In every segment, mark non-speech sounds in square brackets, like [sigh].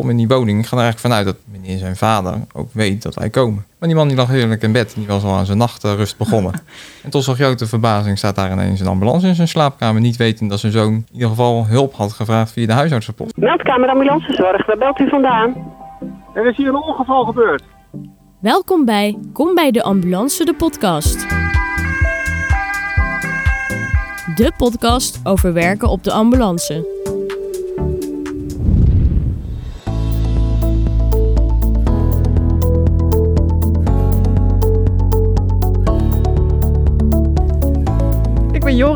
kom in die woning. Ik ga er eigenlijk vanuit dat meneer zijn vader ook weet dat wij komen. Maar die man die lag heerlijk in bed. Die was al aan zijn nachtrust begonnen. [laughs] en tot zijn grote verbazing staat daar ineens een ambulance in zijn slaapkamer. Niet wetend dat zijn zoon in ieder geval hulp had gevraagd via de huisartsenpost. Meldkamer ambulancezorg, waar belt u vandaan? Er is hier een ongeval gebeurd. Welkom bij Kom bij de Ambulance, de podcast. De podcast over werken op de ambulance.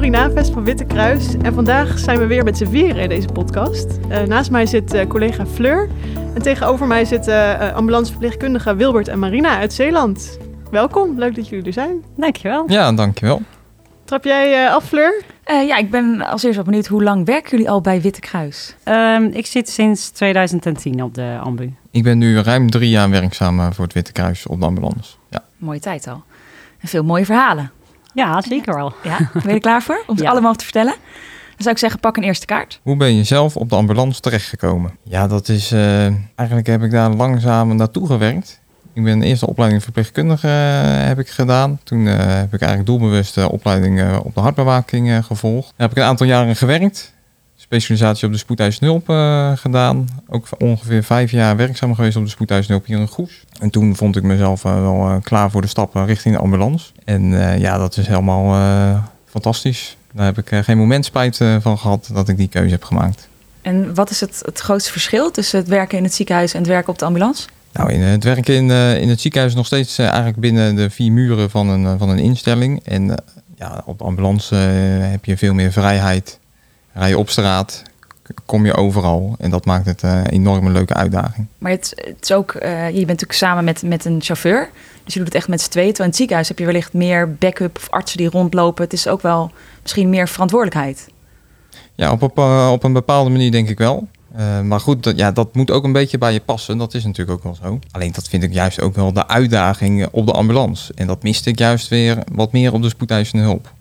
Jori Navest van Witte Kruis en vandaag zijn we weer met z'n vieren in deze podcast. Eh, naast mij zit eh, collega Fleur en tegenover mij zitten uh, ambulanceverpleegkundige Wilbert en Marina uit Zeeland. Welkom, leuk dat jullie er zijn. Dankjewel. Ja, dankjewel. Trap jij af, Fleur? ja, ik ben als eerste wel benieuwd, hoe lang werken jullie al bij Witte Kruis? Ehm, ik zit sinds 2010 op de ambu. Ik ben nu ruim drie jaar werkzaam voor het Witte Kruis op de ambulance. Ja. Mooie tijd al. En veel mooie verhalen. Ja, zeker wel. Ja, ben je er klaar voor om ze Ja. allemaal te vertellen? Dan zou ik zeggen, pak een eerste kaart. Hoe ben je zelf op de ambulance terechtgekomen? Ja, dat is... eh, eigenlijk heb ik daar langzaam naartoe gewerkt. Ik ben eerst de opleiding verpleegkundige eh, heb ik gedaan. Toen eh, heb ik eigenlijk doelbewust de opleiding op de hartbewaking eh, gevolgd. Daar heb ik een aantal jaren gewerkt. Specialisatie op de spoedeisende hulp eh, gedaan. Ook ongeveer vijf jaar werkzaam geweest op de spoedeisende hulp hier in Goes. En toen vond ik mezelf eh, wel eh, klaar voor de stap eh, richting de ambulance. En ja, dat is helemaal fantastisch. Daar heb ik geen moment spijt van gehad dat ik die keuze heb gemaakt. En wat is het, het grootste verschil tussen het werken in het ziekenhuis en het werken op de ambulance? Nou, in het werken in, in het ziekenhuis nog steeds eigenlijk binnen de vier muren van een, van een instelling. En ja, op de ambulance heb je veel meer vrijheid. Rij je op straat, kom je overal. En dat maakt het eh, een enorme leuke uitdaging. Maar het, het is ook, eh, je bent natuurlijk samen met, met een chauffeur. Dus je doet het echt met z'n tweeën. Terwijl in het ziekenhuis heb je wellicht meer backup of artsen die rondlopen. Het is ook wel misschien meer verantwoordelijkheid. Ja, op, op, eh, op een bepaalde manier denk ik wel. Maar goed, dat, ja, dat moet ook een beetje bij je passen. Dat is natuurlijk ook wel zo. Alleen dat vind ik juist ook wel de uitdaging op de ambulance. En dat miste ik juist weer wat meer op de spoedeisende hulp.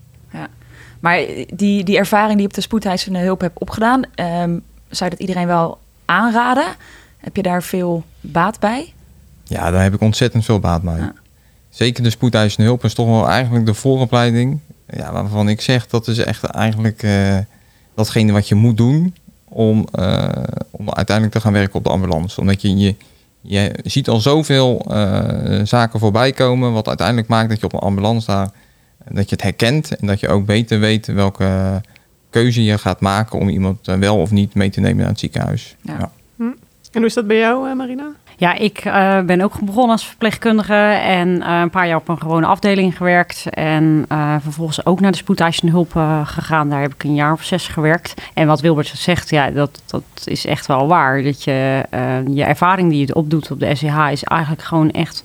Maar die, die ervaring die je op de spoedeisende hulp hebt opgedaan, ehm, zou je dat iedereen wel aanraden? Heb je daar veel baat bij? Ja, daar heb ik ontzettend veel baat bij. Ja. Zeker de spoedeisende hulp is toch wel eigenlijk de vooropleiding. Ja, waarvan ik zeg dat is echt eigenlijk eh, datgene wat je moet doen om, eh, om uiteindelijk te gaan werken op de ambulance. Omdat je, je, je ziet al zoveel eh, zaken voorbij komen, wat uiteindelijk maakt dat je op een ambulance daar dat je het herkent en dat je ook beter weet welke keuze je gaat maken om iemand eh, wel of niet mee te nemen naar het ziekenhuis. Ja. Ja. En hoe is dat bij jou, eh, Marina? Ja, ik eh, ben ook begonnen als verpleegkundige en eh, een paar jaar op een gewone afdeling gewerkt. En eh, vervolgens ook naar de spoedeisende hulp eh, gegaan. Daar heb ik een jaar of zes gewerkt. En wat Wilbert zegt, ja, dat, dat is echt wel waar. Dat je eh, je ervaring die je opdoet op de SCH is eigenlijk gewoon echt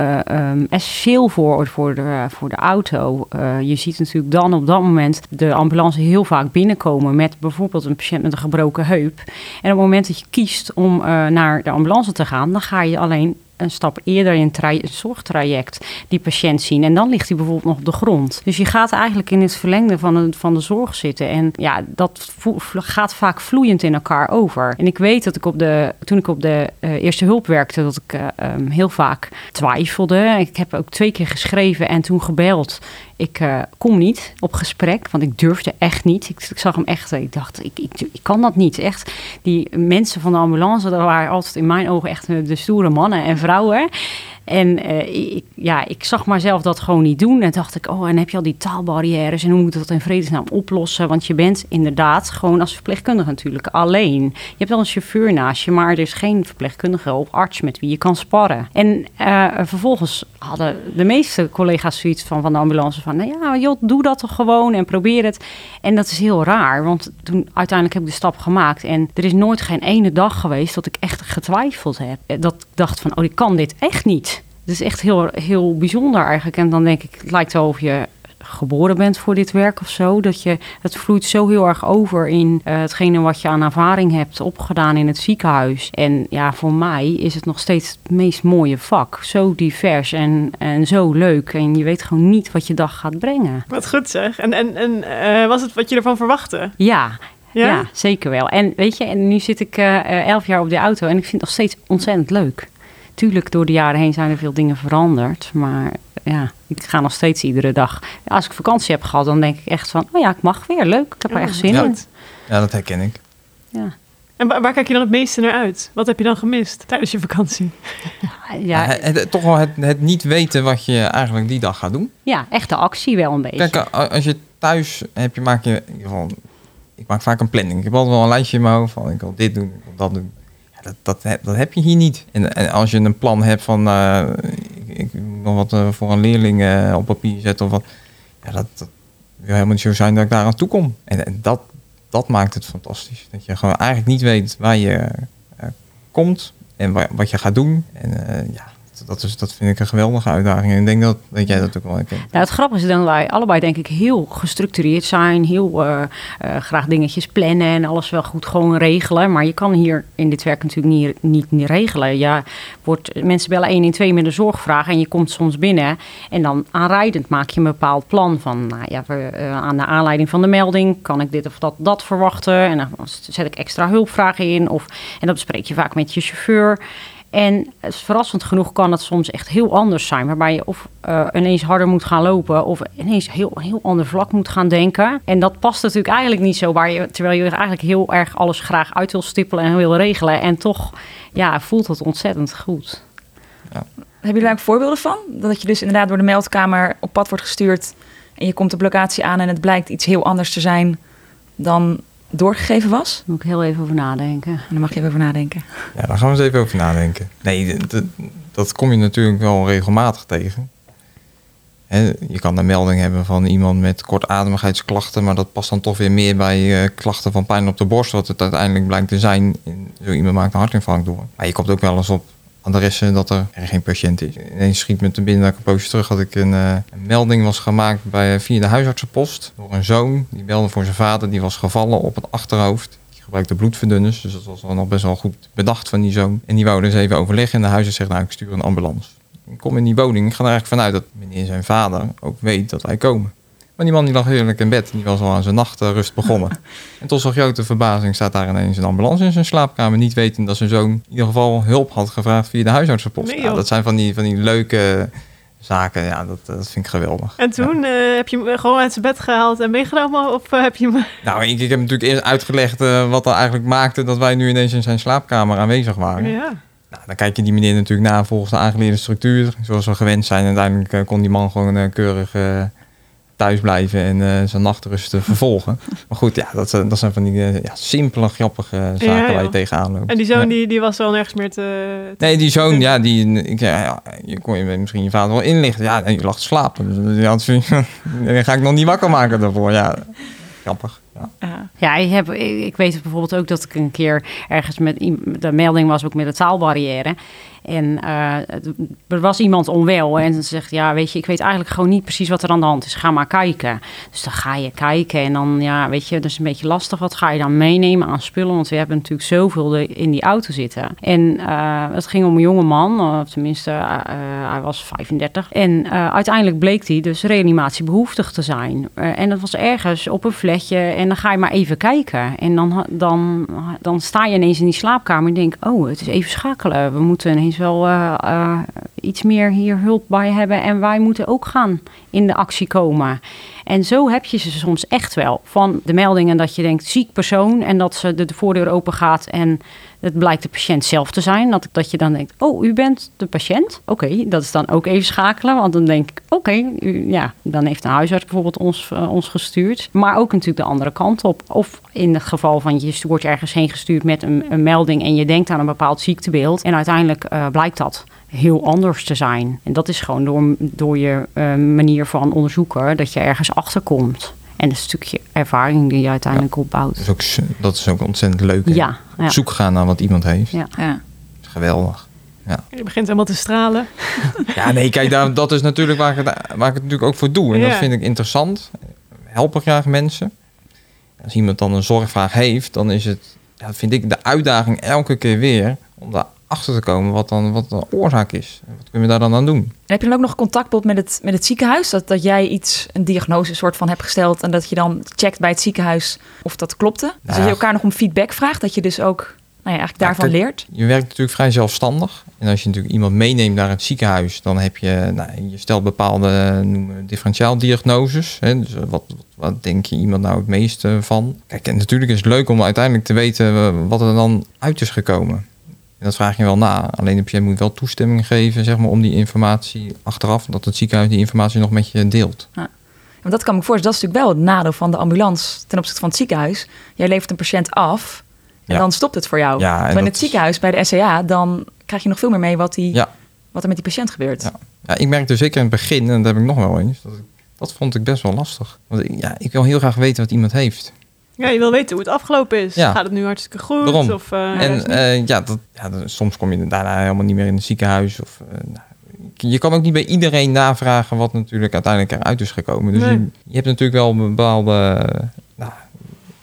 ehm, essentieel voor, voor, de, voor de auto. Eh, je ziet natuurlijk dan op dat moment de ambulance heel vaak binnenkomen met bijvoorbeeld een patiënt met een gebroken heup. En op het moment dat je kiest om eh, naar de ambulance te gaan, dan ga je alleen een stap eerder in een zorgtraject die patiënt zien. En dan ligt hij bijvoorbeeld nog op de grond. Dus je gaat eigenlijk in het verlengde van de, van de zorg zitten. En ja, dat gaat vaak vloeiend in elkaar over. En ik weet dat ik op de, toen ik op de eh, eerste hulp werkte, dat ik eh, ehm, heel vaak twijfelde. Ik heb ook twee keer geschreven en toen gebeld. Ik eh, kom niet op gesprek, want ik durfde echt niet. Ik, zag hem echt, ik dacht, ik, ik, ik kan dat niet. Echt, die mensen van de ambulance, dat waren altijd in mijn ogen echt de stoere mannen en vrouwen. En eh, ik, ja, ik zag mijzelf dat gewoon niet doen. En dacht ik, oh, en heb je al die taalbarrières en hoe moet ik dat in vredesnaam oplossen? Want je bent inderdaad gewoon als verpleegkundige natuurlijk alleen. Je hebt wel een chauffeur naast je, maar er is geen verpleegkundige of arts met wie je kan sparren. En eh, vervolgens hadden de meeste collega's zoiets van, van de ambulance van, nou ja, joh, doe dat toch gewoon en probeer het. En dat is heel raar, want toen uiteindelijk heb ik de stap gemaakt. En er is nooit geen ene dag geweest dat ik echt getwijfeld heb. Dat ik dacht van, oh, ik kan dit echt niet. Het is echt heel, heel bijzonder eigenlijk. En dan denk ik, het lijkt wel of je geboren bent voor dit werk of zo. Dat je, het vloeit zo heel erg over in eh, hetgene wat je aan ervaring hebt opgedaan in het ziekenhuis. En ja, voor mij is het nog steeds het meest mooie vak. Zo divers en, en zo leuk. En je weet gewoon niet wat je dag gaat brengen. Wat goed zeg. En, en, en eh, was het wat je ervan verwachtte? Ja, Ja? Ja? zeker wel. En weet je, en nu zit ik eh, elf jaar op de auto en ik vind het nog steeds ontzettend leuk. Tuurlijk, door de jaren heen zijn er veel dingen veranderd. Maar ja, ik ga nog steeds iedere dag. Als ik vakantie heb gehad, dan denk ik echt van... oh ja, ik mag weer. Leuk, ik heb er echt zin ja. in. Ja, dat herken ik. Ja. En waar, kijk je dan het meeste naar uit? Wat heb je dan gemist tijdens je vakantie? [laughs] Ja, Ja, het, het- toch wel het, het niet weten wat je eigenlijk die dag gaat doen. ja, echte actie wel een beetje. Kijk, als je thuis heb, je maak je in ieder geval, ik maak vaak een planning. Ik heb altijd wel een lijstje in mijn hoofd van ik wil dit doen, ik wil dat doen. Dat, dat, heb, je hier niet. En, en als je een plan hebt van eh, ik, moet nog wat eh, voor een leerling eh, op papier zetten of wat, ja, dat, wil helemaal niet zo zijn dat ik daar aan toe kom. En, en dat, dat maakt het fantastisch. Dat je gewoon eigenlijk niet weet waar je komt en wa- wat je gaat doen. En ja, dat, is, dat vind ik een geweldige uitdaging. En ik denk dat, dat jij dat ook wel. Nou, het grappige is dat wij allebei denk ik heel gestructureerd zijn. Heel eh, eh, graag dingetjes plannen en alles wel goed gewoon regelen. Maar je kan hier in dit werk natuurlijk niet, niet, niet regelen. Ja, wordt, mensen bellen 1 in 2 met een zorgvraag en je komt soms binnen. En dan aanrijdend maak je een bepaald plan van... Nou ja, eh, aan de aanleiding van de melding kan ik dit of dat, dat verwachten. En dan zet ik extra hulpvragen in. Of, en dat bespreek je vaak met je chauffeur. En het is verrassend genoeg kan het soms echt heel anders zijn. Waarbij je of eh, ineens harder moet gaan lopen. Of ineens heel, heel ander vlak moet gaan denken. En dat past natuurlijk eigenlijk niet zo. Waar je, terwijl je eigenlijk heel erg alles graag uit wil stippelen en wil regelen. En toch ja, voelt het ontzettend goed. Hebben jullie daar ook voorbeelden van? Dat je dus inderdaad door de meldkamer op pad wordt gestuurd en je komt op locatie aan en het blijkt iets heel anders te zijn dan doorgegeven was? Daar moet ik heel even over nadenken. En daar mag je even over nadenken. Ja, daar gaan we eens even over nadenken. Nee, d- d- dat kom je natuurlijk wel regelmatig tegen. Hè, je kan een melding hebben van iemand met kortademigheidsklachten, maar dat past dan toch weer meer bij eh, klachten van pijn op de borst, wat het uiteindelijk blijkt te zijn. Zo iemand maakt een hartinfarct door. Maar je komt ook wel eens op adressen dat er, geen patiënt is. Ineens schiet me te binnen dat ik een poosje terug had ik een, eh, melding was gemaakt bij, via de huisartsenpost door een zoon. Die belde voor zijn vader, die was gevallen op het achterhoofd. Die gebruikte bloedverdunners, dus dat was wel nog best wel goed bedacht van die zoon. En die wou dus even overleggen en de huisarts zegt, nou ik stuur een ambulance. Ik kom in die woning, ik ga er eigenlijk vanuit dat meneer zijn vader ook weet dat wij komen. Maar die man die lag heerlijk in bed die was al aan zijn nachtrust begonnen. [laughs] en tot zijn grote verbazing staat daar ineens een ambulance in zijn slaapkamer. Niet wetend dat zijn zoon in ieder geval hulp had gevraagd via de huisartsenpost. Nee, Ja, dat zijn van die, van die leuke zaken, ja, dat, dat vind ik geweldig. En toen eh, heb je hem gewoon uit zijn bed gehaald en meegenomen? Of eh, heb je hem... [laughs] Nou, ik, ik heb natuurlijk eerst uitgelegd eh, wat er eigenlijk maakte dat wij nu ineens in zijn slaapkamer aanwezig waren. Ja. Nou, dan kijk je die meneer natuurlijk na volgens de aangeleerde structuur, zoals we gewend zijn. En uiteindelijk kon die man gewoon keurig thuis blijven en eh, zijn nachtrust eh, vervolgen. [laughs] maar goed, ja, dat, zijn- dat zijn van die eh, ja, simpele, grappige zaken Ja, waar je tegenaan loopt. En die zoon Ja. die, die was wel nergens meer te... Nee, die zoon, ja, die, ik, ja, ja, je kon je misschien je vader wel inlichten. Ja, nee, je lag te slapen. Dus van, [laughs] die ga ik nog niet wakker maken daarvoor. Ja, grappig. Ja. Ja. Ja, ik, heb, ik ik weet bijvoorbeeld ook dat ik een keer ergens met de melding was ook met de taalbarrière. En eh, er was iemand onwel en ze zegt, ja, weet je, ik weet eigenlijk gewoon niet precies wat er aan de hand is. Ga maar kijken. Dus dan ga je kijken en dan, ja, weet je, dat is een beetje lastig. Wat ga je dan meenemen aan spullen? Want we hebben natuurlijk zoveel in die auto zitten. En eh, het ging om een jonge man, of tenminste, eh, hij was 35. En uiteindelijk bleek hij dus reanimatiebehoeftig te zijn. En dat was ergens op een flatje en dan ga je maar even kijken. En dan, dan, dan sta je ineens in die slaapkamer en denk, oh, het is even schakelen. We moeten ineens wel eh, eh, iets meer hier hulp bij hebben. En wij moeten ook gaan in de actie komen. En zo heb je ze soms echt wel. Van de meldingen dat je denkt, ziek persoon. En dat ze de, de voordeur open gaat en het blijkt de patiënt zelf te zijn. Dat, dat je dan denkt, oh, u bent de patiënt? Oké, dat is dan ook even schakelen. Want dan denk ik, oké, ja, dan heeft een huisarts bijvoorbeeld ons, eh, ons gestuurd. Maar ook natuurlijk de andere kant op. Of in het geval van je wordt ergens heen gestuurd met een, een melding... en je denkt aan een bepaald ziektebeeld. En uiteindelijk eh, blijkt dat heel anders te zijn. En dat is gewoon door, door je eh, manier van onderzoeken... dat je ergens achterkomt. En een stukje ervaring die je uiteindelijk opbouwt. Dat, is ook, dat is ook ontzettend leuk. hè? Ja, ja. Op zoek gaan naar wat iemand heeft. Ja. Ja. Dat is geweldig. Je begint helemaal te stralen. [laughs] Ja, nee, kijk, daar, dat is natuurlijk waar ik, het, waar ik het natuurlijk ook voor doe. En Ja. dat vind ik interessant. Helpen graag mensen. Als iemand dan een zorgvraag heeft, dan is het, ja, vind ik de uitdaging elke keer weer om daar achter te komen wat dan wat de oorzaak is. Wat kunnen we daar dan aan doen? En heb je dan ook nog contact met het, met het ziekenhuis? Dat, dat jij iets, een diagnose soort van hebt gesteld... en dat je dan checkt bij het ziekenhuis of dat klopte? Dus dat je elkaar nog om feedback vraagt... dat je dus ook nou ja, eigenlijk daarvan leert? Je werkt natuurlijk vrij zelfstandig. En als je natuurlijk iemand meeneemt naar het ziekenhuis, dan heb je, nou, je stelt bepaalde noemen, differentiaaldiagnoses. Hè? Dus wat, wat, wat denk je iemand nou het meeste van? Kijk, en natuurlijk is het leuk om uiteindelijk te weten eh, wat er dan uit is gekomen. En dat vraag je wel na. Alleen de patiënt moet wel toestemming geven zeg maar, om die informatie achteraf, dat het ziekenhuis die informatie nog met je deelt. Want dat kan ik me voorstellen, dat is natuurlijk wel het nadeel van de ambulance... ten opzichte van het ziekenhuis. Jij levert een patiënt af en Ja. dan stopt het voor jou. Ja, en maar in het is- ziekenhuis, bij de SCA... dan krijg je nog veel meer mee wat, die, Ja. wat er met die patiënt gebeurt. Ja. Ja, ik merkte zeker in het begin, en dat heb ik nog wel eens, dat, ik- dat vond ik best wel lastig. Want ik- ja, ik wil heel graag weten wat iemand heeft. Ja, je wil weten hoe het afgelopen is. Ja. Gaat het nu hartstikke goed? Daarom. Of, eh, en eh, ja, dat, ja soms kom je daarna helemaal niet meer in het ziekenhuis. Of, eh, nou, je kan ook niet bij iedereen navragen wat natuurlijk uiteindelijk eruit is gekomen. Dus Nee. je, je hebt natuurlijk wel een bepaalde nou,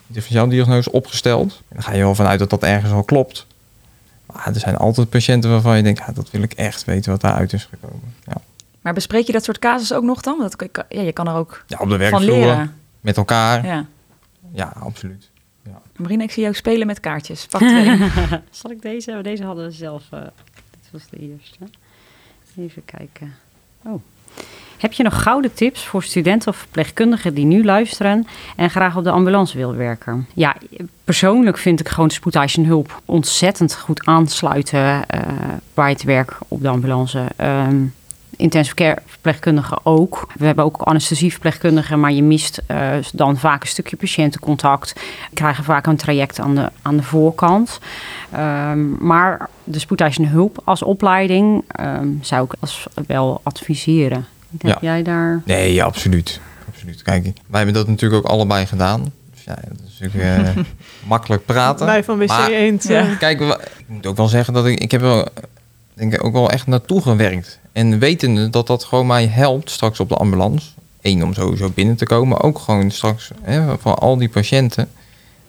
differentiaaldiagnose opgesteld. En dan ga je wel vanuit dat dat ergens al klopt. Maar er zijn altijd patiënten waarvan je denkt, ja, dat wil ik echt weten wat daaruit is gekomen. Ja, Maar bespreek je dat soort casus ook nog dan? Want Dat, ja, je kan er ook ja op de van werkvloer, leren. met elkaar. Ja, Ja. absoluut. Marina, ik zie jou spelen met kaartjes. Pak twee. [laughs] Zal ik deze hebben? Deze hadden we zelf. eh, dit was de eerste. Even kijken. Oh. Heb je nog gouden tips voor studenten of verpleegkundigen die nu luisteren en graag op de ambulance willen werken? Ja, persoonlijk vind ik gewoon spoedeisende hulp ontzettend goed aansluiten eh, bij het werk op de ambulance. Ehm intensive care verpleegkundigen ook. We hebben ook anesthesieverpleegkundigen, maar je mist eh, dan vaak een stukje patiëntencontact. We krijgen vaak een traject aan de, aan de voorkant. Ehm, maar de spoedeisende hulp als opleiding ehm, zou ik als wel adviseren. Heb jij daar... Nee, ja, absoluut. absoluut. Kijk, wij hebben dat natuurlijk ook allebei gedaan. Dus ja, dat is natuurlijk eh, [laughs] makkelijk praten. Wij van WC Maar- Eend. Ja. Kijk, ik moet ook wel zeggen dat ik, ik heb er denk ik ook wel echt naartoe gewerkt. En wetende dat dat gewoon mij helpt straks op de ambulance. Eén, om sowieso binnen te komen. Maar ook gewoon straks hè, voor al die patiënten.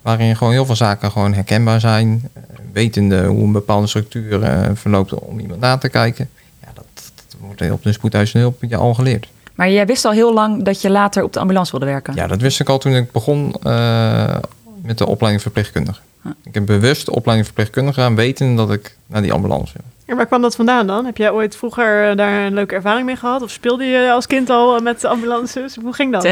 Waarin gewoon heel veel zaken gewoon herkenbaar zijn. eh, Wetende hoe een bepaalde structuur eh, verloopt om iemand na te kijken. Ja, dat, dat wordt op de spoedhuisende hulp je al geleerd. Maar jij wist al heel lang dat je later op de ambulance wilde werken. Ja, dat wist ik al toen ik begon eh, met de opleiding verpleegkundige. Ja. Ik heb bewust de opleiding verpleegkundige aan weten dat ik naar die ambulance wil. En waar kwam dat vandaan dan? Heb jij ooit vroeger eh, daar een leuke ervaring mee gehad? Of speelde je als kind al met de ambulances? Hoe ging dat?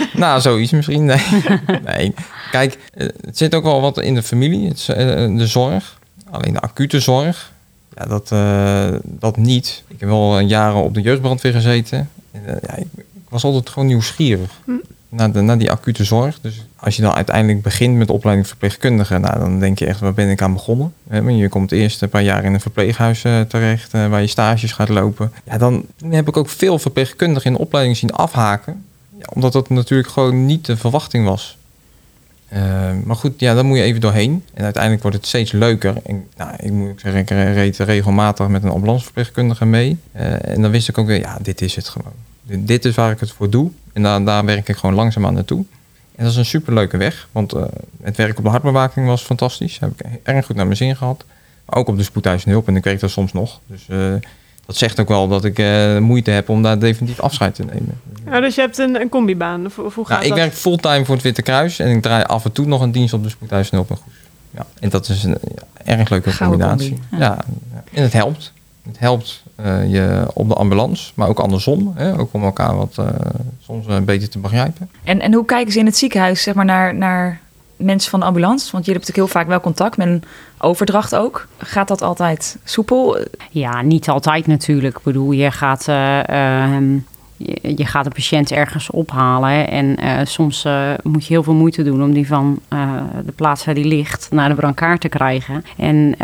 [laughs] Nou, zoiets misschien. Nee. [laughs] nee. Kijk, eh, het zit ook wel wat in de familie, het, eh, de zorg. Alleen de acute zorg, ja, dat, eh, dat niet. Ik heb wel jaren op de jeugdbrandweer gezeten. En, ja, ik, ik was altijd gewoon nieuwsgierig. Hm. Naar, die acute zorg. Dus als je dan uiteindelijk begint met de opleiding verpleegkundige, nou, dan denk je echt, waar ben ik aan begonnen? Je komt eerst een paar jaar in een verpleeghuis eh, terecht, eh, waar je stages gaat lopen. Ja, dan heb ik ook veel verpleegkundigen in de opleiding zien afhaken. Omdat dat natuurlijk gewoon niet de verwachting was. Eh, maar goed, ja, daar moet je even doorheen. En uiteindelijk wordt het steeds leuker. En, nou, ik moet zeggen, ik reed regelmatig met een ambulanceverpleegkundige mee. En dan wist ik ook weer, ja, dit is het gewoon. Dit, dit is waar ik het voor doe. En daar, daar werk ik gewoon langzaam aan naartoe. En dat is een superleuke weg. Want eh, het werk op de hartbewaking was fantastisch. Heb ik erg goed naar mijn zin gehad. Maar ook op de spoedhuisende hulp. En ik werk daar soms nog. Dus eh, dat zegt ook wel dat ik eh, moeite heb om daar definitief afscheid te nemen. Nou, dus je hebt een, een combibaan. Of, of hoe gaat Nou, ik dat? werk fulltime voor het Witte Kruis en ik draai af en toe nog een dienst op de spoedhuis en op een Goes. Ja, en dat is een ja, erg leuke Gouden combinatie. combi, Ja. ja. en het helpt. Het helpt eh, je op de ambulance, maar ook andersom. Hè, ook om elkaar wat eh, soms eh, beter te begrijpen. En, en hoe kijken ze in het ziekenhuis zeg maar, naar, naar mensen van de ambulance? Want jullie hebben natuurlijk heel vaak wel contact met een overdracht ook. Gaat dat altijd soepel? Ja, niet altijd natuurlijk. Ik bedoel, je gaat, eh, ehm, je, gaat een patiënt ergens ophalen. En eh, soms eh, moet je heel veel moeite doen om die van eh, de plaats waar die ligt naar de brancard te krijgen. En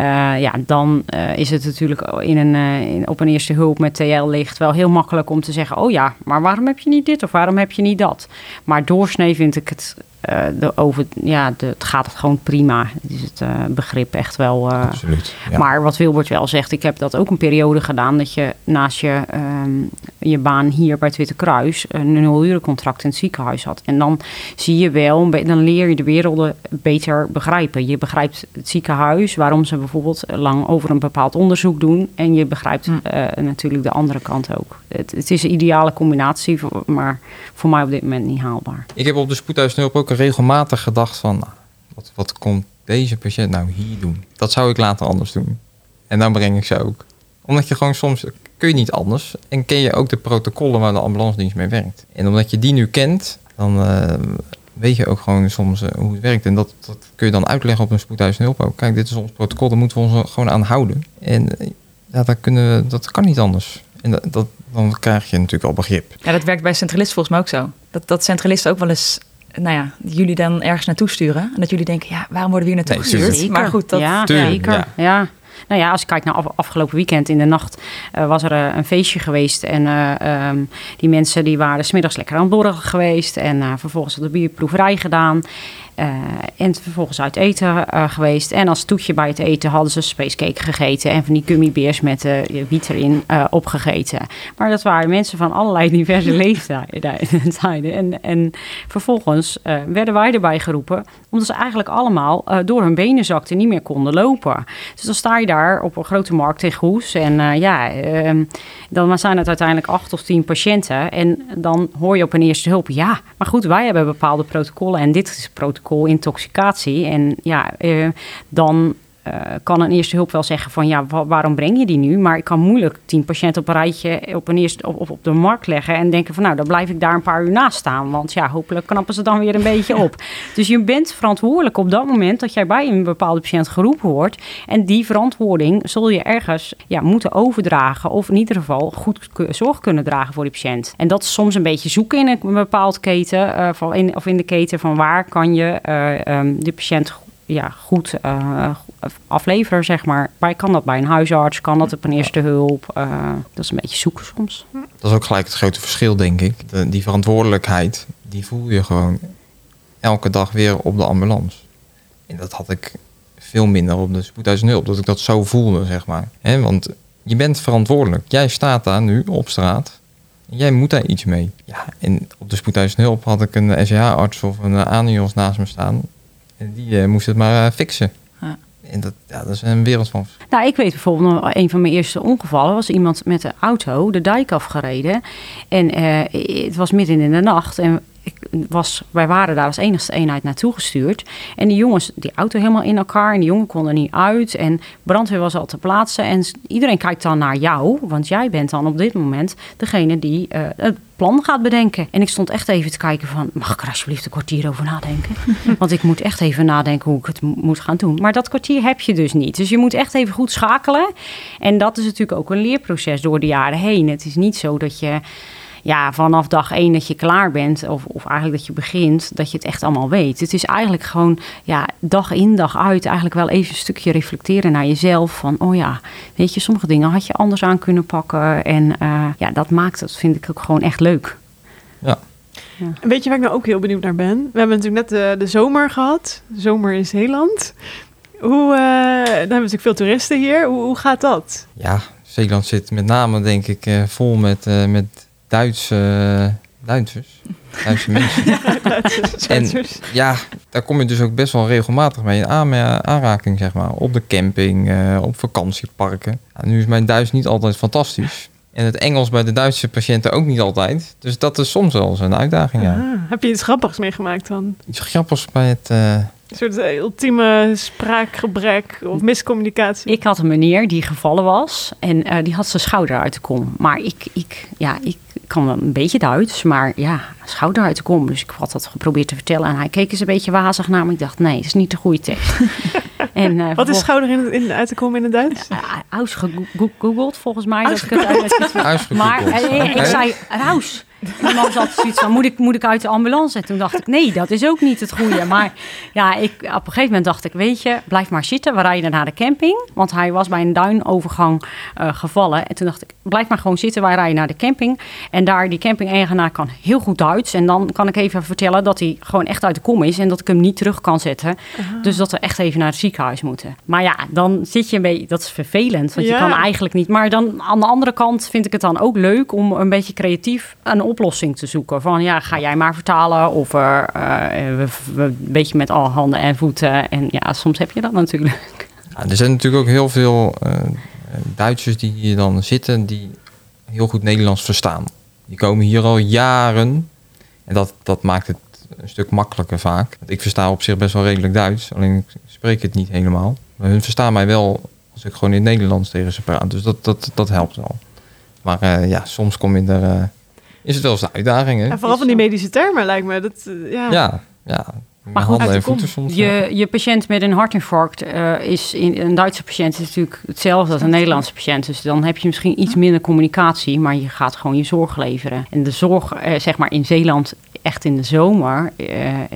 ja, dan is het natuurlijk in een, in- op een eerste hulp met TL ligt wel heel makkelijk om te zeggen: Oh ja, maar waarom heb je niet dit of waarom heb je niet dat? Maar doorsnee vind ik het eh, de over, ja, de, het gaat gewoon prima. is het uh, begrip echt wel. Uh, Absoluut. Ja. Maar wat Wilbert wel zegt, ik heb dat ook een periode gedaan dat je naast je, um, je baan hier bij het Witte Kruis een nulurencontract in het ziekenhuis had. En dan zie je wel, dan leer je de werelden beter begrijpen. Je begrijpt het ziekenhuis, waarom ze bijvoorbeeld lang over een bepaald onderzoek doen. En je begrijpt hm. natuurlijk de andere kant ook. Het, het is een ideale combinatie, maar voor mij op dit moment niet haalbaar. Ik heb op de spoedhuisnulp ook regelmatig gedacht van... Nou, wat, wat komt deze patiënt nou hier doen? Dat zou ik later anders doen. En dan breng ik ze ook. Omdat je gewoon soms... kun je niet anders. En ken je ook de protocollen waar de ambulance dienst mee werkt. En omdat je die nu kent... dan uh, weet je ook gewoon soms uh, hoe het werkt. En dat, dat, kun je dan uitleggen op een spoedhuisnulp ook. Kijk, dit is ons protocol, daar moeten we ons gewoon aan houden. En ja, dat, kunnen we, dat kan niet anders. En dat, dat, dan krijg je natuurlijk al begrip. Ja, dat werkt bij centralisten volgens mij ook zo. Dat, dat centralisten ook wel eens nou ja, jullie dan ergens naartoe sturen. En dat jullie denken, ja, waarom worden we hier naartoe nee, gestuurd? Maar goed, dat... Ja, zeker. Ja. ja. Nou ja, als ik kijk naar afgelopen weekend in de nacht, uh, was er uh, een feestje geweest. En uh, um, die mensen die waren smiddags lekker aan het borrelen geweest. En vervolgens had de bierproeverij gedaan. Uh, en vervolgens uit eten uh, geweest. En als toetje bij het eten hadden ze spacecake gegeten. En van die gummibeers met uh, wiet erin opgegeten. Maar dat waren mensen van allerlei diverse leeftijden. En, en vervolgens werden wij erbij geroepen. Omdat ze eigenlijk allemaal door hun benen zakten en niet meer konden lopen. Dus dan sta je daar op een grote markt in Goes. En ja, ehm, dan zijn het uiteindelijk acht of tien patiënten. En dan hoor je op een eerste hulp. Ja, maar goed, wij hebben bepaalde protocollen. En dit is het protocol intoxicatie. En ja, uh, dan kan een eerste hulp wel zeggen van ja, waarom breng je die nu? Maar ik kan moeilijk tien patiënten op een rijtje op, een eerste, op, op de markt leggen en denken van nou, dan blijf ik daar een paar uur naast staan. Want ja, hopelijk knappen ze dan weer een beetje op. [laughs] Dus je bent verantwoordelijk op dat moment dat jij bij een bepaalde patiënt geroepen wordt. En die verantwoording zul je ergens ja, moeten overdragen of in ieder geval goed zorg kunnen dragen voor die patiënt. En dat is soms een beetje zoeken in een bepaald keten uh, van in, of in de keten van waar kan je uh, um, de patiënt ja, goed uh, afleveren, zeg maar. Maar kan dat bij een huisarts, kan dat op een eerste hulp. Uh, dat is een beetje zoeken soms. Dat is ook gelijk het grote verschil, denk ik. De, die verantwoordelijkheid, die voel je gewoon elke dag weer op de ambulance. En dat had ik veel minder op de spoedhuisnulp, dat ik dat zo voelde, zeg maar. He, want je bent verantwoordelijk. Jij staat daar nu op straat. En jij moet daar iets mee. Ja, en op de spoedhuisnulp had ik een SCH-arts of een ANIOS naast me staan. En die uh, moest het maar uh, fixen. Ja. En dat, ja, dat is een wereld van. Nou, ik weet bijvoorbeeld een van mijn eerste ongevallen was iemand met de auto de dijk afgereden. En uh, het was midden in de nacht. En was, wij waren daar als enigste eenheid naartoe gestuurd. En die jongens, die auto helemaal in elkaar. En die jongen kon er niet uit. En brandweer was al te plaatsen. En iedereen kijkt dan naar jou. Want jij bent dan op dit moment degene die uh, het plan gaat bedenken. En ik stond echt even te kijken van... mag ik er alsjeblieft een kwartier over nadenken? [laughs] Want ik moet echt even nadenken hoe ik het moet gaan doen. Maar dat kwartier heb je dus niet. Dus je moet echt even goed schakelen. En dat is natuurlijk ook een leerproces door de jaren heen. Het is niet zo dat je ja, vanaf dag één dat je klaar bent, of, of eigenlijk dat je begint, dat je het echt allemaal weet. Het is eigenlijk gewoon ja, dag in, dag uit, eigenlijk wel even een stukje reflecteren naar jezelf. Van, oh ja, weet je, sommige dingen had je anders aan kunnen pakken. En uh, ja, dat maakt het, vind ik ook gewoon echt leuk. Ja. Ja. Weet je waar ik nou ook heel benieuwd naar ben? We hebben natuurlijk net de, de zomer gehad. De zomer in Zeeland. Hoe, uh, dan hebben we natuurlijk veel toeristen hier. Hoe, hoe gaat dat? Ja, Zeeland zit met name denk ik uh, vol met, uh, met Duitse, Duitsers. [laughs] Duitse mensen. en ja, daar kom je dus ook best wel regelmatig mee in aanraking, zeg maar. Op de camping, uh, op vakantieparken. Nou, nu is mijn Duits niet altijd fantastisch. En het Engels bij de Duitse patiënten ook niet altijd. Dus dat is soms wel eens een uitdaging, ja. Ah, heb je iets grappigs meegemaakt dan? Iets grappigs bij het... Uh, een soort ultieme spraakgebrek of miscommunicatie. Ik had een meneer die gevallen was en uh, die had zijn schouder uit de kom. Maar ik, ik, ja, ik kan wel een beetje Duits, maar ja, schouder uit de kom. Dus ik had dat geprobeerd te vertellen en hij keek eens een beetje wazig naar me. Ik dacht, nee, dat is niet de goede tekst. [laughs] en, uh, Wat is schouder in, in, uit te komen in het Duits? Uh, ausgegoogeld volgens mij. Dat ik het uit, maar ik zei, raus. Die man zat zoiets van, moet ik, moet ik uit de ambulance? En toen dacht ik, nee, dat is ook niet het goede. Maar ja, ik, op een gegeven moment dacht ik, weet je, blijf maar zitten. We rijden naar de camping. Want hij was bij een duinovergang eh, gevallen. En toen dacht ik, blijf maar gewoon zitten. Wij rijden naar de camping. En daar, die camping-eigenaar kan heel goed Duits. En dan kan ik even vertellen dat hij gewoon echt uit de kom is. En dat ik hem niet terug kan zetten. Dus dat we echt even naar het ziekenhuis moeten. Maar ja, dan zit je een beetje, dat is vervelend. Want Ja. je kan eigenlijk niet. Maar dan aan de andere kant vind ik het dan ook leuk om een beetje creatief een oplossing te zoeken. Van ja, ga jij maar vertalen. Of eh, eh, we, een beetje met alle handen en voeten. En ja, soms heb je dat natuurlijk. Er zijn natuurlijk ook heel veel eh, Duitsers die hier dan zitten die heel goed Nederlands verstaan. Die komen hier al jaren en dat, dat maakt het een stuk makkelijker vaak. Ik versta op zich best wel redelijk Duits, alleen ik spreek het niet helemaal. Maar hun verstaan mij wel als ik gewoon in Nederlands tegen ze praat. Dus dat, dat, dat helpt wel. Maar eh, ja, soms kom je er, is het wel eens een uitdaging. Hè? En vooral van die medische termen lijkt me. Dat, eh, ja. Ja, ja. Met goed, handen en voeten soms. ja. Je, je patiënt met een hartinfarct eh, is in, een Duitse patiënt is natuurlijk hetzelfde als een Nederlandse patiënt. Dus dan heb je misschien iets minder communicatie, maar je gaat gewoon je zorg leveren. En de zorg, eh, zeg maar in Zeeland, echt in de zomer, eh,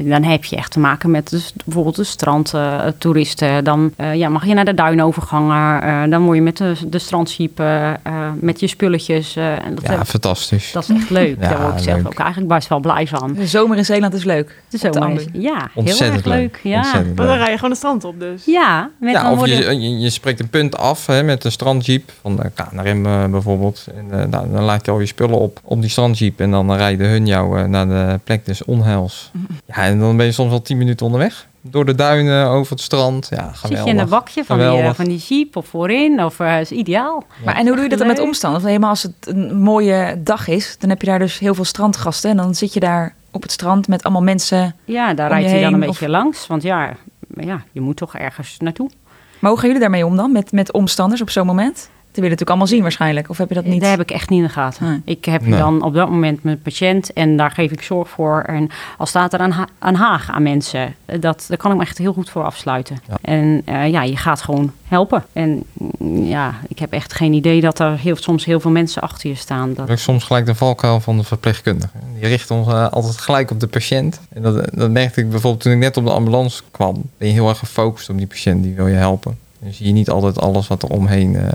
dan heb je echt te maken met dus bijvoorbeeld de strandtoeristen. dan eh, ja, mag je naar de duinovergangen. eh, dan word je met de, de strandjeep eh, eh, met je spulletjes. eh, en dat, Ja, fantastisch. dat is echt leuk. [laughs] Ja, Daar word ik zelf ook eigenlijk best wel blij van. De zomer in Zeeland is leuk. De zomer is, ja, heel Ontzettend erg leuk. Ja. Maar dan rij je gewoon de strand op dus. Ja, met Ja, dan of worden... je, je, je spreekt een punt af hè, met een strandjeep van de KNRM eh, bijvoorbeeld. En, eh, nou, dan laat je al je spullen op op die strandjeep en dan rijden hun jou eh, naar de plek des onheils. Ja, en dan ben je soms wel 10 minuten onderweg. Door de duinen, over het strand. Ja, geweldig. Zit je in een bakje van die, eh, van die jeep of voorin? Of eh is ideaal. Maar en hoe doe je dat dan met omstanders? Helemaal als het een mooie dag is, dan heb je daar dus heel veel strandgasten. En dan zit je daar op het strand met allemaal mensen. Ja, daar rijdt je hij dan een beetje langs. Want ja, ja, je moet toch ergens naartoe. Maar hoe gaan jullie daarmee om dan? Met, met omstanders op zo'n moment? Die willen natuurlijk allemaal zien waarschijnlijk. Of heb je dat niet? Dat heb ik echt niet in de gaten. Nee. Ik heb Nee. dan op dat moment mijn patiënt en daar geef ik zorg voor. En al staat er een, ha een haag aan mensen, eh, dat, daar kan ik me echt heel goed voor afsluiten. Ja. En eh, ja, je gaat gewoon helpen. En mm, ja, ik heb echt geen idee dat er heel, soms heel veel mensen achter je staan. Dat, is soms gelijk de valkuil van de verpleegkundige. Die richt ons eh, altijd gelijk op de patiënt. En dat, dat merkte ik bijvoorbeeld toen ik net op de ambulance kwam. Ben je heel erg gefocust op die patiënt, die wil je helpen. Dan zie je niet altijd alles wat er omheen eh,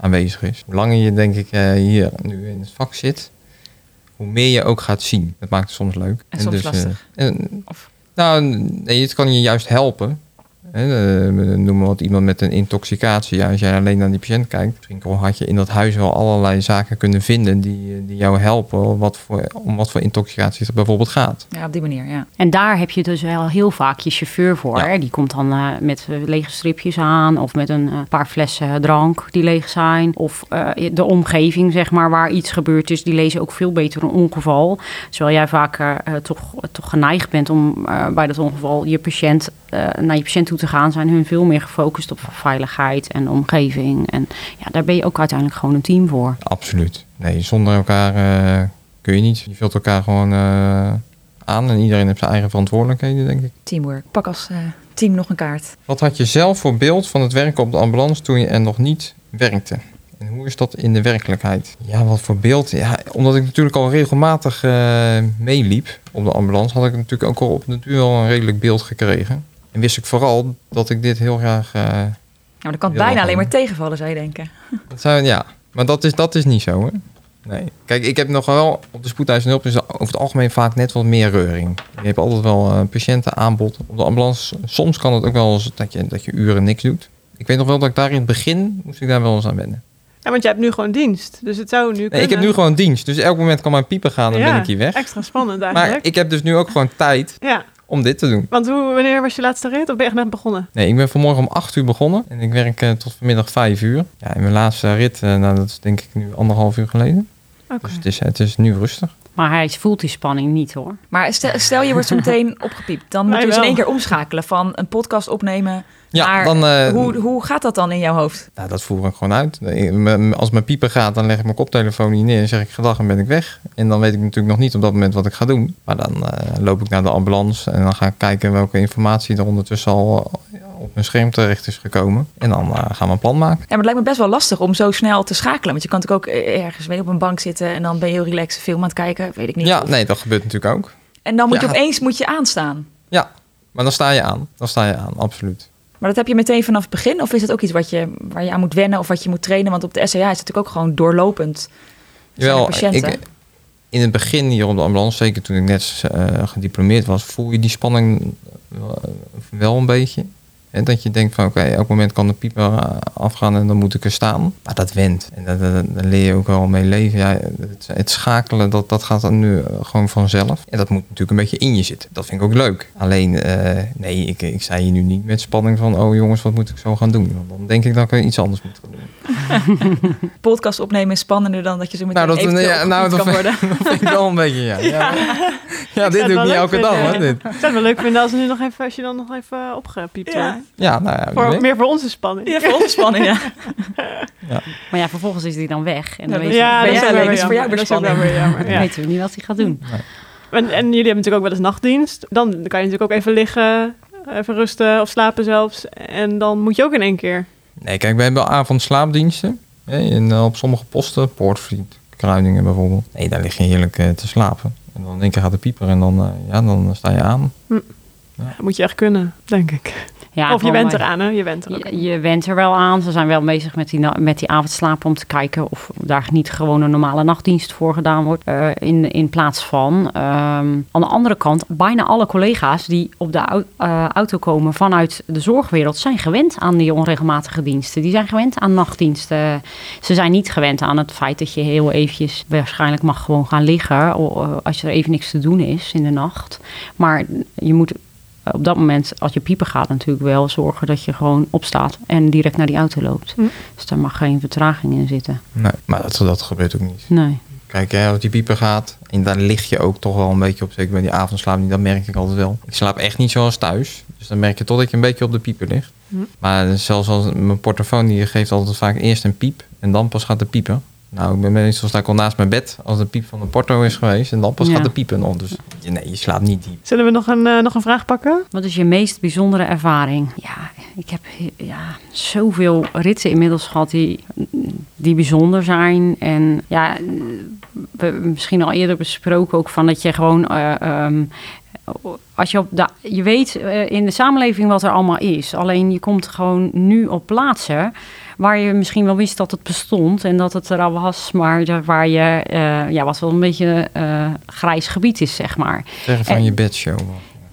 aanwezig is. Hoe langer je denk ik eh, hier nu in het vak zit, hoe meer je ook gaat zien. Dat maakt het soms leuk. En soms eh, lastig. en- Of- nou, nee, het kan je juist helpen. Eh, noem maar wat iemand met een intoxicatie. Ja, als jij alleen naar die patiënt kijkt, misschien had je in dat huis wel allerlei zaken kunnen vinden die, eh, die jou helpen wat voor, om wat voor intoxicatie het bijvoorbeeld gaat. Ja, op die manier, ja. En daar heb je dus wel heel vaak je chauffeur voor. Ja. Die komt dan eh, met lege stripjes aan of met een paar flessen drank die leeg zijn. Of eh, de omgeving, zeg maar, waar iets gebeurd is. Die lezen ook veel beter een ongeval. Terwijl jij vaak toch, toch geneigd bent om bij dat ongeval je patiënt, naar je patiënt toe te gaan. Zijn hun veel meer gefocust op veiligheid en omgeving. En ja, daar ben je ook uiteindelijk gewoon een team voor. Absoluut. Nee, zonder elkaar eh, kun je niet. Je vult elkaar gewoon eh, aan en iedereen heeft zijn eigen verantwoordelijkheden, denk ik. Teamwork. Pak als eh, team nog een kaart. Wat had je zelf voor beeld van het werken op de ambulance toen je er nog niet werkte? En hoe is dat in de werkelijkheid? Ja, wat voor beeld? Ja, omdat ik natuurlijk al regelmatig eh, meeliep op de ambulance, had ik natuurlijk ook al op de duur al een redelijk beeld gekregen. En wist ik vooral dat ik dit heel graag. eh, Nou, dan kan bijna alleen maar tegenvallen, zou je denken. [laughs] dat zou, ja, maar dat is, dat is niet zo, hè? Nee. Kijk, ik heb nog wel op de spoedeisende hulp is er over het algemeen vaak net wat meer reuring. Je hebt altijd wel eh, patiëntenaanbod op de ambulance. Soms kan het ook wel eens dat je, dat je uren niks doet. Ik weet nog wel dat ik daar in het begin moest ik daar wel eens aan wennen. Ja, want jij hebt nu gewoon dienst. Dus het zou nu Nee, ik heb nu gewoon dienst, dus elk moment kan mijn pieper gaan en Ja, ben ik hier weg. Extra spannend eigenlijk. Maar ik heb dus nu ook gewoon tijd Ja, om dit te doen. want hoe, wanneer was je laatste rit? Of ben je echt net begonnen? Nee, ik ben vanmorgen om 8 uur begonnen en ik werk eh, tot vanmiddag 5 uur. Ja, en mijn laatste rit, eh, nou, dat is denk ik nu anderhalf uur geleden. Oké. Dus het is, het is nu rustig. Maar hij voelt die spanning niet hoor. Maar stel, stel je wordt zo meteen opgepiept. Dan moet je dus in één keer omschakelen van een podcast opnemen. Ja, Maar dan, eh, Hoe, hoe gaat dat dan in jouw hoofd? nou, dat voer ik gewoon uit. Als mijn pieper gaat, dan leg ik mijn koptelefoon hier neer en zeg ik gedag en ben ik weg. En dan weet ik natuurlijk nog niet op dat moment wat ik ga doen. Maar dan eh, loop ik naar de ambulance en dan ga ik kijken welke informatie er ondertussen al, op een scherm terecht is gekomen. En dan eh, gaan we een plan maken. Ja, maar het lijkt me best wel lastig om zo snel te schakelen. Want je kan natuurlijk ook eh, ergens weet je, op een bank zitten en dan ben je heel relaxed een film aan het kijken. Weet ik niet. Ja, Of- nee, dat gebeurt natuurlijk ook. En dan moet je opeens moet je aanstaan. Ja, maar dan sta je aan. Dan sta je aan, absoluut. Maar dat heb je meteen vanaf het begin? Of is het ook iets wat je, waar je aan moet wennen of wat je moet trainen? Want op de SCA is het natuurlijk ook gewoon doorlopend. Patiënten? ik, in het begin hier op de ambulance, zeker toen ik net eh, gediplomeerd was, voel je die spanning wel- wel een beetje. En dat je denkt van oké, elk moment kan de pieper eh, afgaan en dan moet ik er staan. Maar dat went. En daar leer je ook wel mee leven. Ja, het, het schakelen, dat, dat gaat dan nu eh, gewoon vanzelf. En dat moet natuurlijk een beetje in je zitten. Dat vind ik ook leuk. Alleen, eh, nee, ik, ik zei hier nu niet met spanning van... oh jongens, wat moet ik zo gaan doen? Want dan denk ik dat ik iets anders moet gaan doen. [laughs] Podcast opnemen is spannender dan dat je zo meteen Nou, dat, ja, nou, dat, kan vind, worden. [laughs] dat vind ik wel een beetje, ja. [laughs] ja. Ja, dit zou het doe ik niet elke dag, hoor. Dit. Ik zou het wel leuk vinden als, nu nog even, als je dan nog even opgepiept Ja. wordt. Ja, nou ja, Voor, weet. meer voor onze spanning. Ja, voor ons spanning, [laughs] ja. Maar ja, vervolgens is die dan weg. En dan Ja, weet je, Ja, dat is ook alleen, wel dus voor jou. Dat is wel spanning. weer dan [laughs] Ja. weten we niet wat hij gaat doen. En, en jullie hebben natuurlijk ook wel eens nachtdienst. Dan kan je natuurlijk ook even liggen, even rusten of slapen zelfs. En dan moet je ook in één keer. Nee, kijk, we hebben avondslaapdiensten. Hè, in, eh, op sommige posten, Poortvliet, Kruidingen bijvoorbeeld. Nee, daar lig je heerlijk eh, te slapen. En dan in één keer gaat de pieper en dan, eh, ja, dan sta je aan. Dat moet je echt kunnen, denk ik. Ja, of je bent eraan, hè? Je bent er ook. Je, je went er wel aan. Ze zijn wel bezig met die, met die avondslaap om te kijken of daar niet gewoon een normale nachtdienst voor gedaan wordt. eh, in, in plaats van. Ehm, aan de andere kant, bijna alle collega's die op de eh, auto komen vanuit de zorgwereld zijn gewend aan die onregelmatige diensten. Die zijn gewend aan nachtdiensten. Ze zijn niet gewend aan het feit dat je heel eventjes waarschijnlijk mag gewoon gaan liggen eh, als er even niks te doen is in de nacht. Maar je moet op dat moment, als je piepen gaat, natuurlijk wel zorgen dat je gewoon opstaat en direct naar die auto loopt. Hm. Dus daar mag geen vertraging in zitten. Nee, maar dat, dat gebeurt ook niet. Nee. Kijk, hè, als die pieper gaat, en daar lig je ook toch wel een beetje op. Zeker bij die avondslaap, dat merk ik altijd wel. Ik slaap echt niet zoals thuis. Dus dan merk je tot dat je een beetje op de pieper ligt. Hm. Maar zelfs als mijn portofoon, die geeft altijd vaak eerst een piep. En dan pas gaat de piepen. Nou, ik ben meestal sta ik al naast mijn bed als de piep van de porto is geweest. En dan pas Ja. gaat de piepen nog. Dus je- nee, je slaapt niet diep. Zullen we nog een, eh, nog een vraag pakken? Wat is je meest bijzondere ervaring? Ja, ik heb ja, zoveel ritten inmiddels gehad die, die bijzonder zijn. En ja, we hebben misschien al eerder besproken ook van dat je gewoon... eh, ehm, als je, op de, je weet eh, in de samenleving wat er allemaal is. Alleen je komt gewoon nu op plaatsen waar je misschien wel wist dat het bestond en dat het er al was, maar waar je, eh, ja, wat wel een beetje eh, grijs gebied is, zeg maar. Zeggen van En- je bedshow.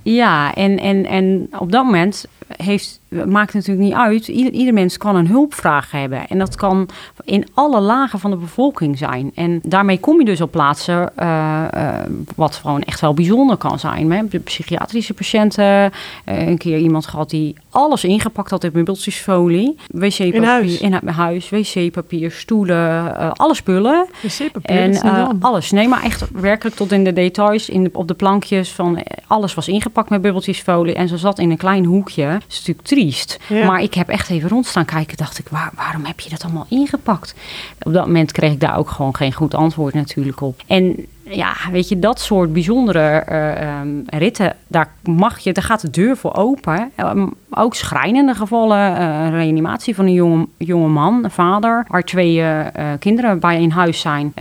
Ja, en, en, en op dat moment heeft, maakt het natuurlijk niet uit. Ieder, ieder mens kan een hulpvraag hebben. En dat kan in alle lagen van de bevolking zijn. En daarmee kom je dus op plaatsen uh, uh, wat gewoon echt wel bijzonder kan zijn. Hè? De psychiatrische patiënten. Uh, een keer iemand gehad die alles ingepakt had in bubbeltjesfolie. Wc-papier In huis? In huis wc-papier, stoelen, alle spullen. Wc-papier, En alles. Nee, maar echt werkelijk tot in de details. In de, op de plankjes van eh, alles was ingepakt met bubbeltjesfolie. En ze zat in een klein hoekje. Dat is natuurlijk triest. Ja. Maar ik heb echt even rond staan kijken. Dacht ik, waar, waarom heb je dat allemaal ingepakt? Op dat moment kreeg ik daar ook gewoon geen goed antwoord natuurlijk op. En ja, weet je, dat soort bijzondere uh, um, ritten, daar mag je, daar gaat de deur voor open. Um, ook schrijnende gevallen, uh, reanimatie van een jonge, jonge man, een vader, waar twee uh, kinderen bij in huis zijn.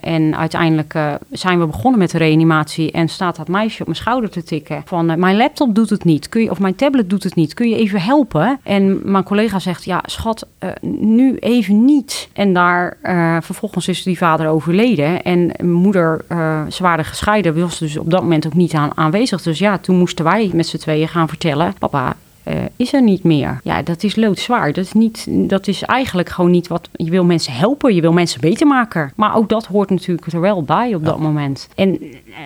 En uiteindelijk zijn we begonnen met de reanimatie en staat dat meisje op mijn schouder te tikken van mijn laptop doet het niet, kun je, of mijn tablet doet het niet, kun je even helpen? En mijn collega zegt, ja schat, nu even niet. En daar vervolgens is die vader overleden en moeder uh, ze waren gescheiden, was dus op dat moment ook niet aan, aanwezig. Dus ja, toen moesten wij met z'n tweeën gaan vertellen: papa. Uh, is er niet meer. Ja, dat is loodzwaar. Dat is, niet, dat is eigenlijk gewoon niet wat. Je wil mensen helpen, je wil mensen beter maken. Maar ook dat hoort natuurlijk er wel bij op ja. dat moment. En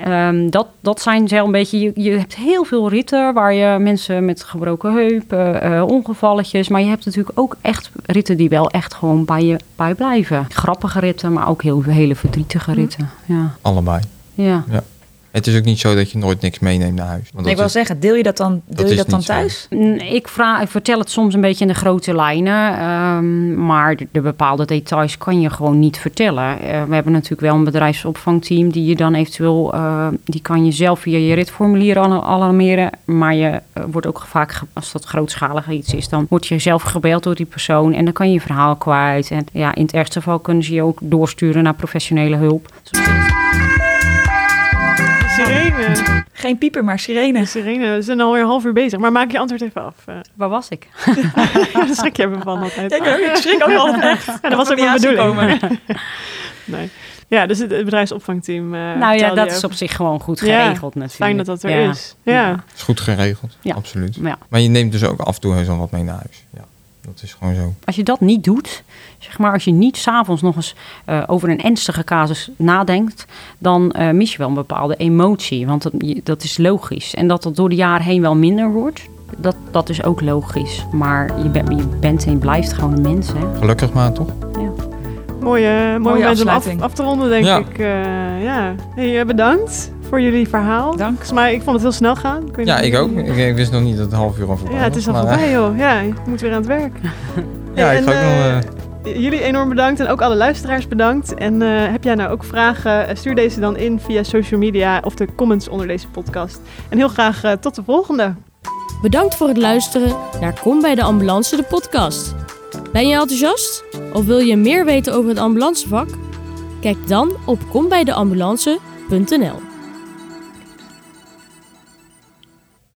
um, dat, dat zijn zelf een beetje. Je, je, hebt heel veel ritten waar je mensen met gebroken heupen, uh, ongevalletjes. Maar je hebt natuurlijk ook echt ritten die wel echt gewoon bij je bij blijven. Grappige ritten, maar ook heel, hele verdrietige ritten. Ja. Allebei. Ja. ja. Het is ook niet zo dat je nooit niks meeneemt naar huis. Want Nee, dat ik wil is- zeggen, deel je dat dan, deel is je dat dan zo. thuis? Ik, vraag, ik vertel het soms een beetje in de grote lijnen, ehm, maar de, de bepaalde details kan je gewoon niet vertellen. Eh, we hebben natuurlijk wel een bedrijfsopvangteam die je dan eventueel, eh, die kan je zelf via je ritformulier al- alarmeren, maar je eh, wordt ook vaak, als dat grootschalig iets is, dan word je zelf gebeld door die persoon en dan kan je je verhaal kwijt. En ja, in het ergste geval kunnen ze je ook doorsturen naar professionele hulp. Sirene. Geen pieper, maar sirene. De sirene. We zijn alweer een half uur bezig. Maar maak je antwoord even af. Eh, Waar was ik? [laughs] ja, daar schrik je even van altijd. Ja, ik, schrik ook altijd echt. Ja, dat was ook niet mijn bedoeling. komen. [laughs] Nee. Ja, dus het, bedrijfsopvangteam. eh, nou ja, dat is op zich gewoon goed Ja, geregeld natuurlijk. Fijn dat dat er Ja. is. Ja. is goed geregeld, Ja. absoluut. Ja. Maar je neemt dus ook af en toe heus wel wat mee naar huis. Ja, dat is gewoon zo. Als je dat niet doet, zeg maar, als je niet s'avonds nog eens eh, over een ernstige casus nadenkt, dan eh, mis je wel een bepaalde emotie. Want dat, dat is logisch. En dat dat door de jaren heen wel minder wordt, dat, dat is ook logisch. Maar je, bent je bent en je blijft gewoon een mens, hè? Gelukkig maar, toch? Mooie, mooie, Mooie moment om af, afsluiting. af te ronden, denk Ja. ik. Eh, ja. Hey, bedankt voor jullie verhaal. Dank. Volgens mij, ik vond het heel snel gaan. Ja, ik ook. Ik, ik wist nog niet dat het half uur al voorbij Ja, het is al voorbij, joh. Ja, je moet weer aan het werk. eh, [laughs] Ja, ik ga ook eh, nog... eh, Jullie enorm bedankt en ook alle luisteraars bedankt. En eh, heb jij nou ook vragen, eh, stuur deze dan in via social media of de comments onder deze podcast. En heel graag eh, tot de volgende. Bedankt voor het luisteren naar Kom bij de Ambulance, de podcast. Ben je enthousiast? Of wil je meer weten over het ambulancevak? Kijk dan op kombijdeambulance.nl